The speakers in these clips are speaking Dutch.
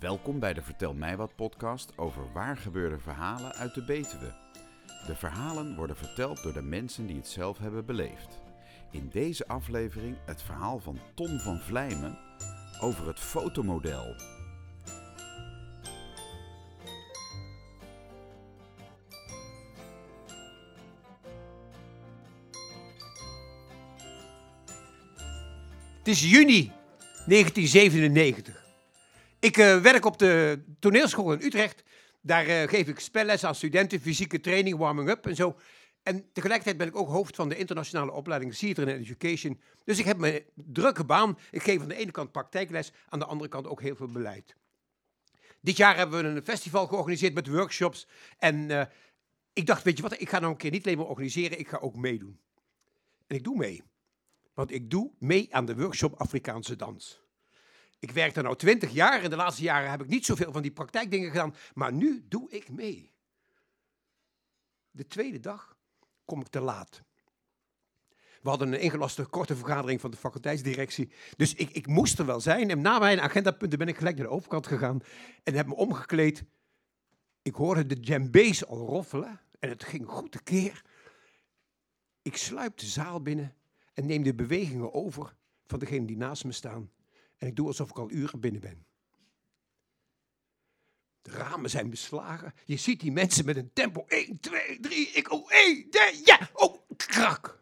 Welkom bij de Vertel mij wat podcast over waar gebeurde verhalen uit de Betuwe. De verhalen worden verteld door de mensen die het zelf hebben beleefd. In deze aflevering het verhaal van Ton van Vlijmen over het fotomodel. Het is juni 1997. Ik eh, werk op de toneelschool in Utrecht. Daar eh, geef ik spelles aan studenten, fysieke training, warming-up en zo. En tegelijkertijd ben ik ook hoofd van de internationale opleiding Theater and Education. Dus ik heb mijn drukke baan. Ik geef aan de ene kant praktijkles, aan de andere kant ook heel veel beleid. Dit jaar hebben we een festival georganiseerd met workshops. En eh, ik dacht, weet je wat, ik ga nou een keer niet alleen maar organiseren, ik ga ook meedoen. En ik doe mee. Want ik doe mee aan de workshop Afrikaanse dans. Ik werk er nou twintig jaar en de laatste jaren heb ik niet zoveel van die praktijkdingen gedaan, maar nu doe ik mee. De tweede dag kom ik te laat. We hadden een ingelaste korte vergadering van de faculteitsdirectie, dus ik, ik moest er wel zijn. En na mijn agendapunten ben ik gelijk naar de overkant gegaan en heb me omgekleed. Ik hoorde de djembe's al roffelen en het ging goed de keer. Ik sluip de zaal binnen en neem de bewegingen over van degene die naast me staan. En ik doe alsof ik al uren binnen ben. De ramen zijn beslagen. Je ziet die mensen met een tempo. 1, 2, 3, ik, oh, 1, 2, ja, oh, krak.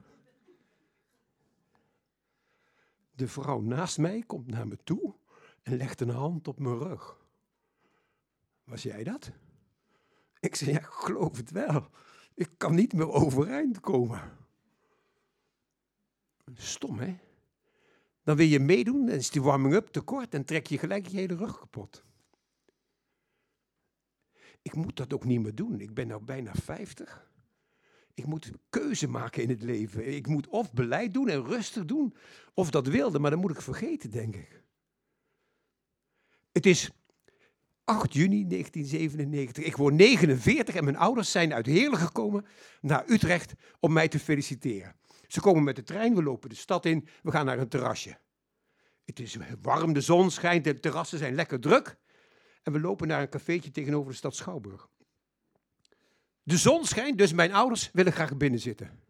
De vrouw naast mij komt naar me toe en legt een hand op mijn rug. Was jij dat? Ik zei, ja, ik geloof het wel. Ik kan niet meer overeind komen. Stom, hè? Dan wil je meedoen, dan is die warming-up te kort en trek je gelijk je hele rug kapot. Ik moet dat ook niet meer doen. Ik ben nou bijna 50. Ik moet keuze maken in het leven. Ik moet of beleid doen en rustig doen, of dat wilde, maar dat moet ik vergeten, denk ik. Het is 8 juni 1997. Ik word 49 en mijn ouders zijn uit Heerlen gekomen naar Utrecht om mij te feliciteren. Ze komen met de trein, we lopen de stad in, we gaan naar een terrasje. Het is warm, de zon schijnt, de terrassen zijn lekker druk. En we lopen naar een cafeetje tegenover de stad Schouwburg. De zon schijnt, dus mijn ouders willen graag binnen zitten.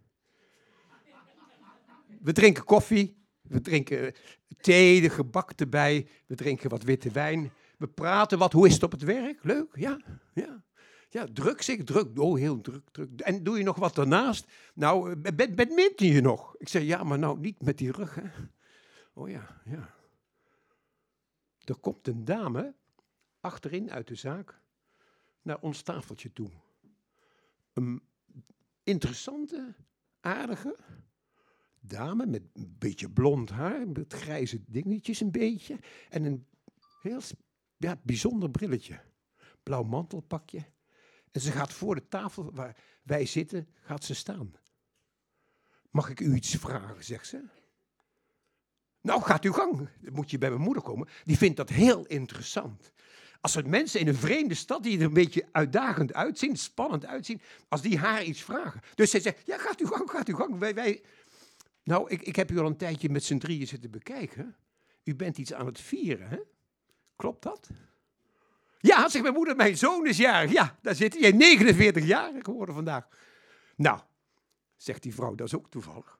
We drinken koffie, we drinken thee, de gebak erbij, we drinken wat witte wijn. We praten wat, hoe is het op het werk? Leuk, ja, ja. Ja, druk zeg, druk. Oh, heel druk, druk. En doe je nog wat daarnaast? Nou, badminton je nog? Ik zeg, ja, maar nou niet met die rug, hè. Oh ja, ja. Er komt een dame achterin uit de zaak naar ons tafeltje toe. Een interessante, aardige dame met een beetje blond haar, met grijze dingetjes een beetje en een heel ja, bijzonder brilletje. Blauw mantelpakje. En ze gaat voor de tafel waar wij zitten, gaat ze staan. Mag ik u iets vragen, zegt ze. Nou, gaat uw gang. Dan moet je bij mijn moeder komen. Die vindt dat heel interessant. Als er mensen in een vreemde stad die er een beetje uitdagend uitzien, spannend uitzien, als die haar iets vragen. Dus zij zegt, ja, gaat uw gang, gaat uw gang. Wij, wij... Nou, ik, ik heb u al een tijdje met z'n drieën zitten bekijken. U bent iets aan het vieren, hè? Klopt dat? Ja, zegt mijn moeder, mijn zoon is jarig. Ja, daar zit hij. 49 jaar geworden vandaag. Nou, zegt die vrouw, dat is ook toevallig.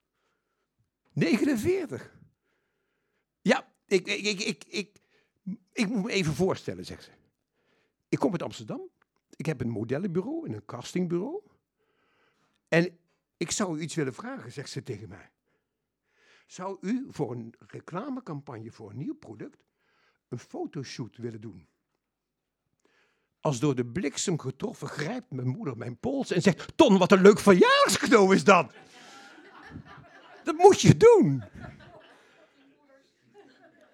49. Ja, ik, ik, ik, ik, ik, ik moet me even voorstellen, zegt ze. Ik kom uit Amsterdam. Ik heb een modellenbureau en een castingbureau. En ik zou u iets willen vragen, zegt ze tegen mij. Zou u voor een reclamecampagne voor een nieuw product een fotoshoot willen doen? Als door de bliksem getroffen grijpt mijn moeder mijn pols en zegt: Ton, wat een leuk verjaarscadeau is dat! Dat moet je doen.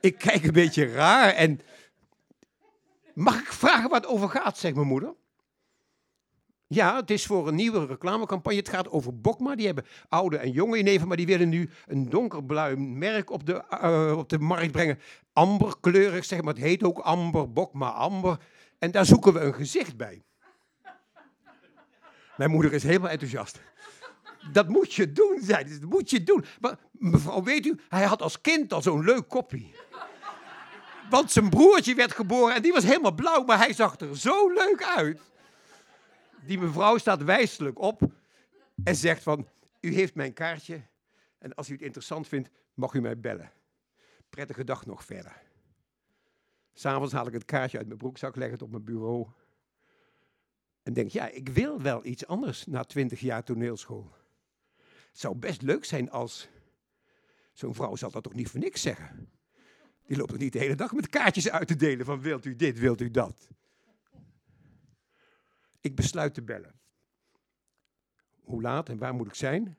Ik kijk een beetje raar en. Mag ik vragen wat het over gaat, zegt mijn moeder. Ja, het is voor een nieuwe reclamecampagne. Het gaat over Bokma. Die hebben oude en jonge neven, maar die willen nu een donkerblauw merk op de, uh, op de markt brengen. Amberkleurig, zeg maar. Het heet ook Amber, Bokma Amber. En daar zoeken we een gezicht bij. Mijn moeder is helemaal enthousiast. Dat moet je doen, zei ze. Dat moet je doen. Maar mevrouw, weet u, hij had als kind al zo'n leuk koppie. Want zijn broertje werd geboren en die was helemaal blauw, maar hij zag er zo leuk uit. Die mevrouw staat wijselijk op en zegt van, u heeft mijn kaartje en als u het interessant vindt, mag u mij bellen. Prettige dag nog verder. S'avonds haal ik het kaartje uit mijn broekzak, leg het op mijn bureau. En denk, ja, ik wil wel iets anders na twintig jaar toneelschool. Het zou best leuk zijn als... Zo'n vrouw zal dat toch niet voor niks zeggen? Die loopt toch niet de hele dag met kaartjes uit te delen van wilt u dit, wilt u dat? Ik besluit te bellen. Hoe laat en waar moet ik zijn?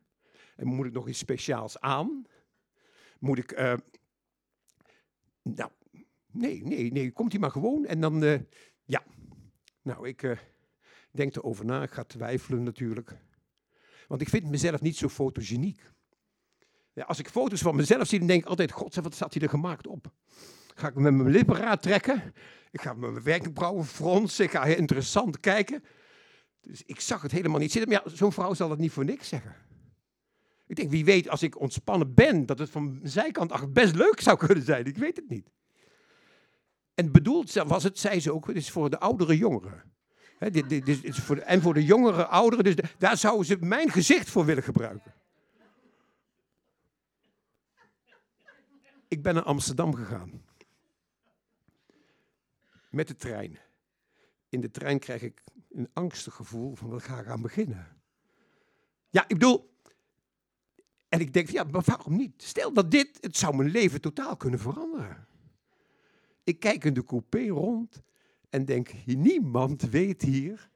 En moet ik nog iets speciaals aan? Moet ik... Uh, nou, nee, nee, nee, komt hij maar gewoon en dan... Uh, ja, nou, ik uh, denk erover na. Ik ga twijfelen natuurlijk. Want ik vind mezelf niet zo fotogeniek. Ja, als ik foto's van mezelf zie, dan denk ik altijd, god, wat staat hij er gemaakt op? Ga ik met mijn lippen raad trekken? Ik ga mijn wenkbrauwen fronsen, ik ga interessant kijken. Dus ik zag het helemaal niet zitten. Maar ja, zo'n vrouw zal dat niet voor niks zeggen. Ik denk, wie weet, als ik ontspannen ben, dat het van de zijkant best leuk zou kunnen zijn. Ik weet het niet. En bedoeld was het, zei ze ook, is voor de oudere jongeren. dit, dit, is voor en voor de jongere ouderen, dus daar zouden ze mijn gezicht voor willen gebruiken. Ik ben naar Amsterdam gegaan. Met de trein. In de trein krijg ik een angstig gevoel van, wat ga ik aan beginnen? Ja, ik bedoel, en ik denk, ja, maar waarom niet? Stel dat dit, het zou mijn leven totaal kunnen veranderen. Ik kijk in de coupé rond en denk, niemand weet hier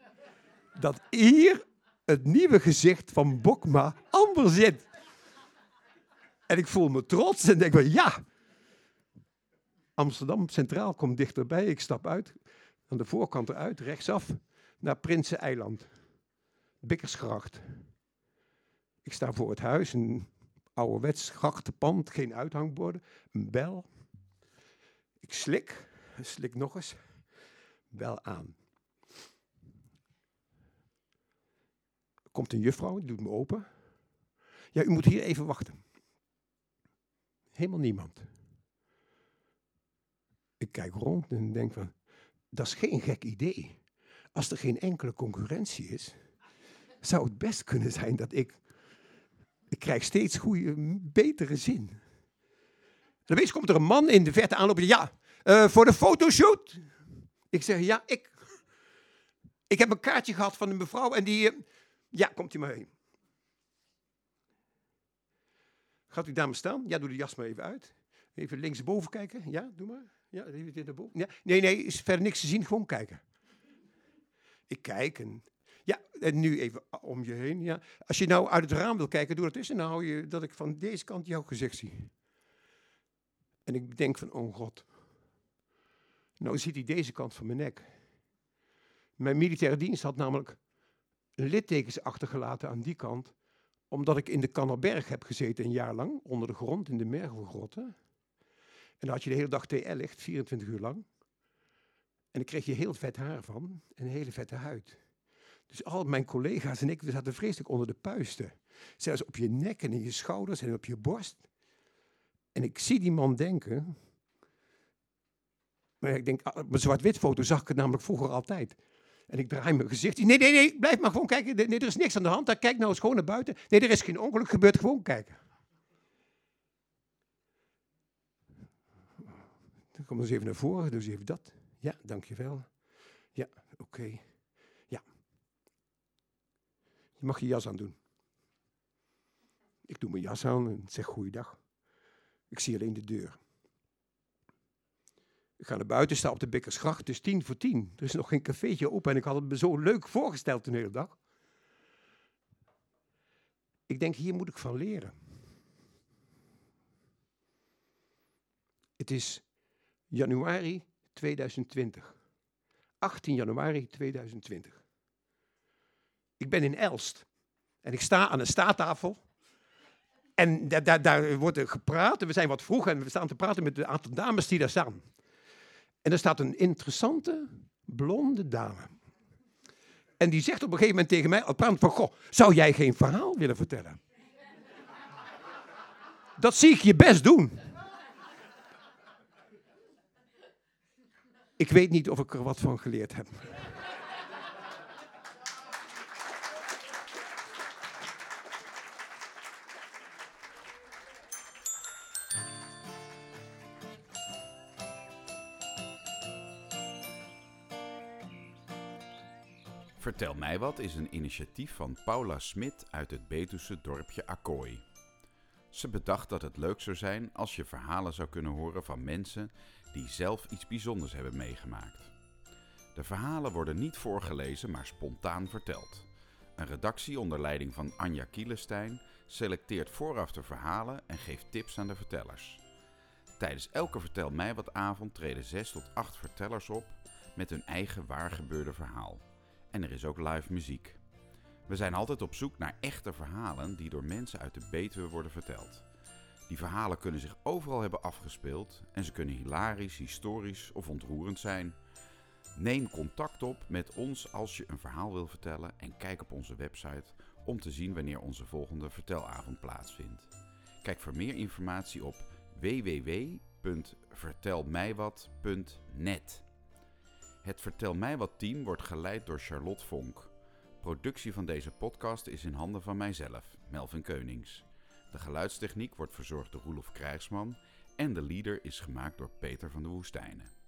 dat hier het nieuwe gezicht van Bokma anders zit. En ik voel me trots en denk, ja, Amsterdam Centraal komt dichterbij. Ik stap uit, aan de voorkant eruit, rechtsaf, naar Prinseneiland. Bikkersgracht. Ik sta voor het huis, een ouderwets grachtenpand, geen uithangborden, een bel. Ik slik, slik nog eens, bel aan. Komt een juffrouw, die doet me open. Ja, u moet hier even wachten. Helemaal niemand. Ik kijk rond en denk van, dat is geen gek idee. Als er geen enkele concurrentie is, zou het best kunnen zijn dat ik, ik krijg steeds goede, betere zin. Dan wees komt er een man in de verte aanlopen, ja, uh, voor de fotoshoot. Ik zeg, ja, ik. Ik heb een kaartje gehad van een mevrouw en die, uh, ja, komt u maar heen. Gaat u daar maar staan? Ja, doe de jas maar even uit. Even linksboven kijken. Ja, doe maar. Ja, even dit naar boven. Ja. Nee, nee, is verder niks te zien. Gewoon kijken. Ik kijk en... Ja, en nu even om je heen. Ja. Als je nou uit het raam wil kijken, doe dat eens. En dan hou je dat ik van deze kant jouw gezicht zie. En ik denk van, oh god. Nou ziet hij deze kant van mijn nek. Mijn militaire dienst had namelijk littekens achtergelaten aan die kant omdat ik in de Kannerberg heb gezeten een jaar lang, onder de grond, in de Mergelgrotten. En dan had je de hele dag TL-licht, 24 uur lang. En dan kreeg je heel vet haar van en een hele vette huid. Dus al mijn collega's en ik, we zaten vreselijk onder de puisten. Zelfs op je nek en in je schouders en op je borst. En ik zie die man denken. Maar ik denk, op mijn zwart-wit foto zag ik het namelijk vroeger altijd. En ik draai mijn gezicht. Nee, nee, nee, blijf maar gewoon kijken. Nee, er is niks aan de hand. Kijk nou eens gewoon naar buiten. Nee, er is geen ongeluk gebeurd. Gewoon kijken. Dan kom eens even naar voren. Eens even dat. Ja, dankjewel. Ja, oké. Ja. Je mag je jas aan doen. Ik doe mijn jas aan en zeg goeiedag. Ik zie alleen de deur. Ik ga naar buiten, sta op de Bikkersgracht. Het is tien voor tien. Er is nog geen cafeetje open en ik had het me zo leuk voorgesteld de hele dag. Ik denk, hier moet ik van leren. Het is januari 2020. 18 januari 2020. Ik ben in Elst. En ik sta aan een staattafel. En daar, daar, daar wordt er gepraat. We zijn wat vroeg en we staan te praten met een aantal dames die daar staan. En er staat een interessante blonde dame. En die zegt op een gegeven moment tegen mij, praat van, goh, zou jij geen verhaal willen vertellen? Dat zie ik je best doen. Ik weet niet of ik er wat van geleerd heb. Vertel mij wat is een initiatief van Paula Smit uit het Betuwse dorpje Akkooi. Ze bedacht dat het leuk zou zijn als je verhalen zou kunnen horen van mensen die zelf iets bijzonders hebben meegemaakt. De verhalen worden niet voorgelezen, maar spontaan verteld. Een redactie onder leiding van Anja Kielestein selecteert vooraf de verhalen en geeft tips aan de vertellers. Tijdens elke Vertel mij wat avond treden 6 tot 8 vertellers op met hun eigen waargebeurde verhaal. En er is ook live muziek. We zijn altijd op zoek naar echte verhalen die door mensen uit de Betuwe worden verteld. Die verhalen kunnen zich overal hebben afgespeeld en ze kunnen hilarisch, historisch of ontroerend zijn. Neem contact op met ons als je een verhaal wil vertellen en kijk op onze website om te zien wanneer onze volgende vertelavond plaatsvindt. Kijk voor meer informatie op www.vertelmijwat.net. Het Vertel mij wat team wordt geleid door Charlotte Vonk. Productie van deze podcast is in handen van mijzelf, Melvin Keunings. De geluidstechniek wordt verzorgd door Roelof Krijgsman en de leader is gemaakt door Peter van de Woestijnen.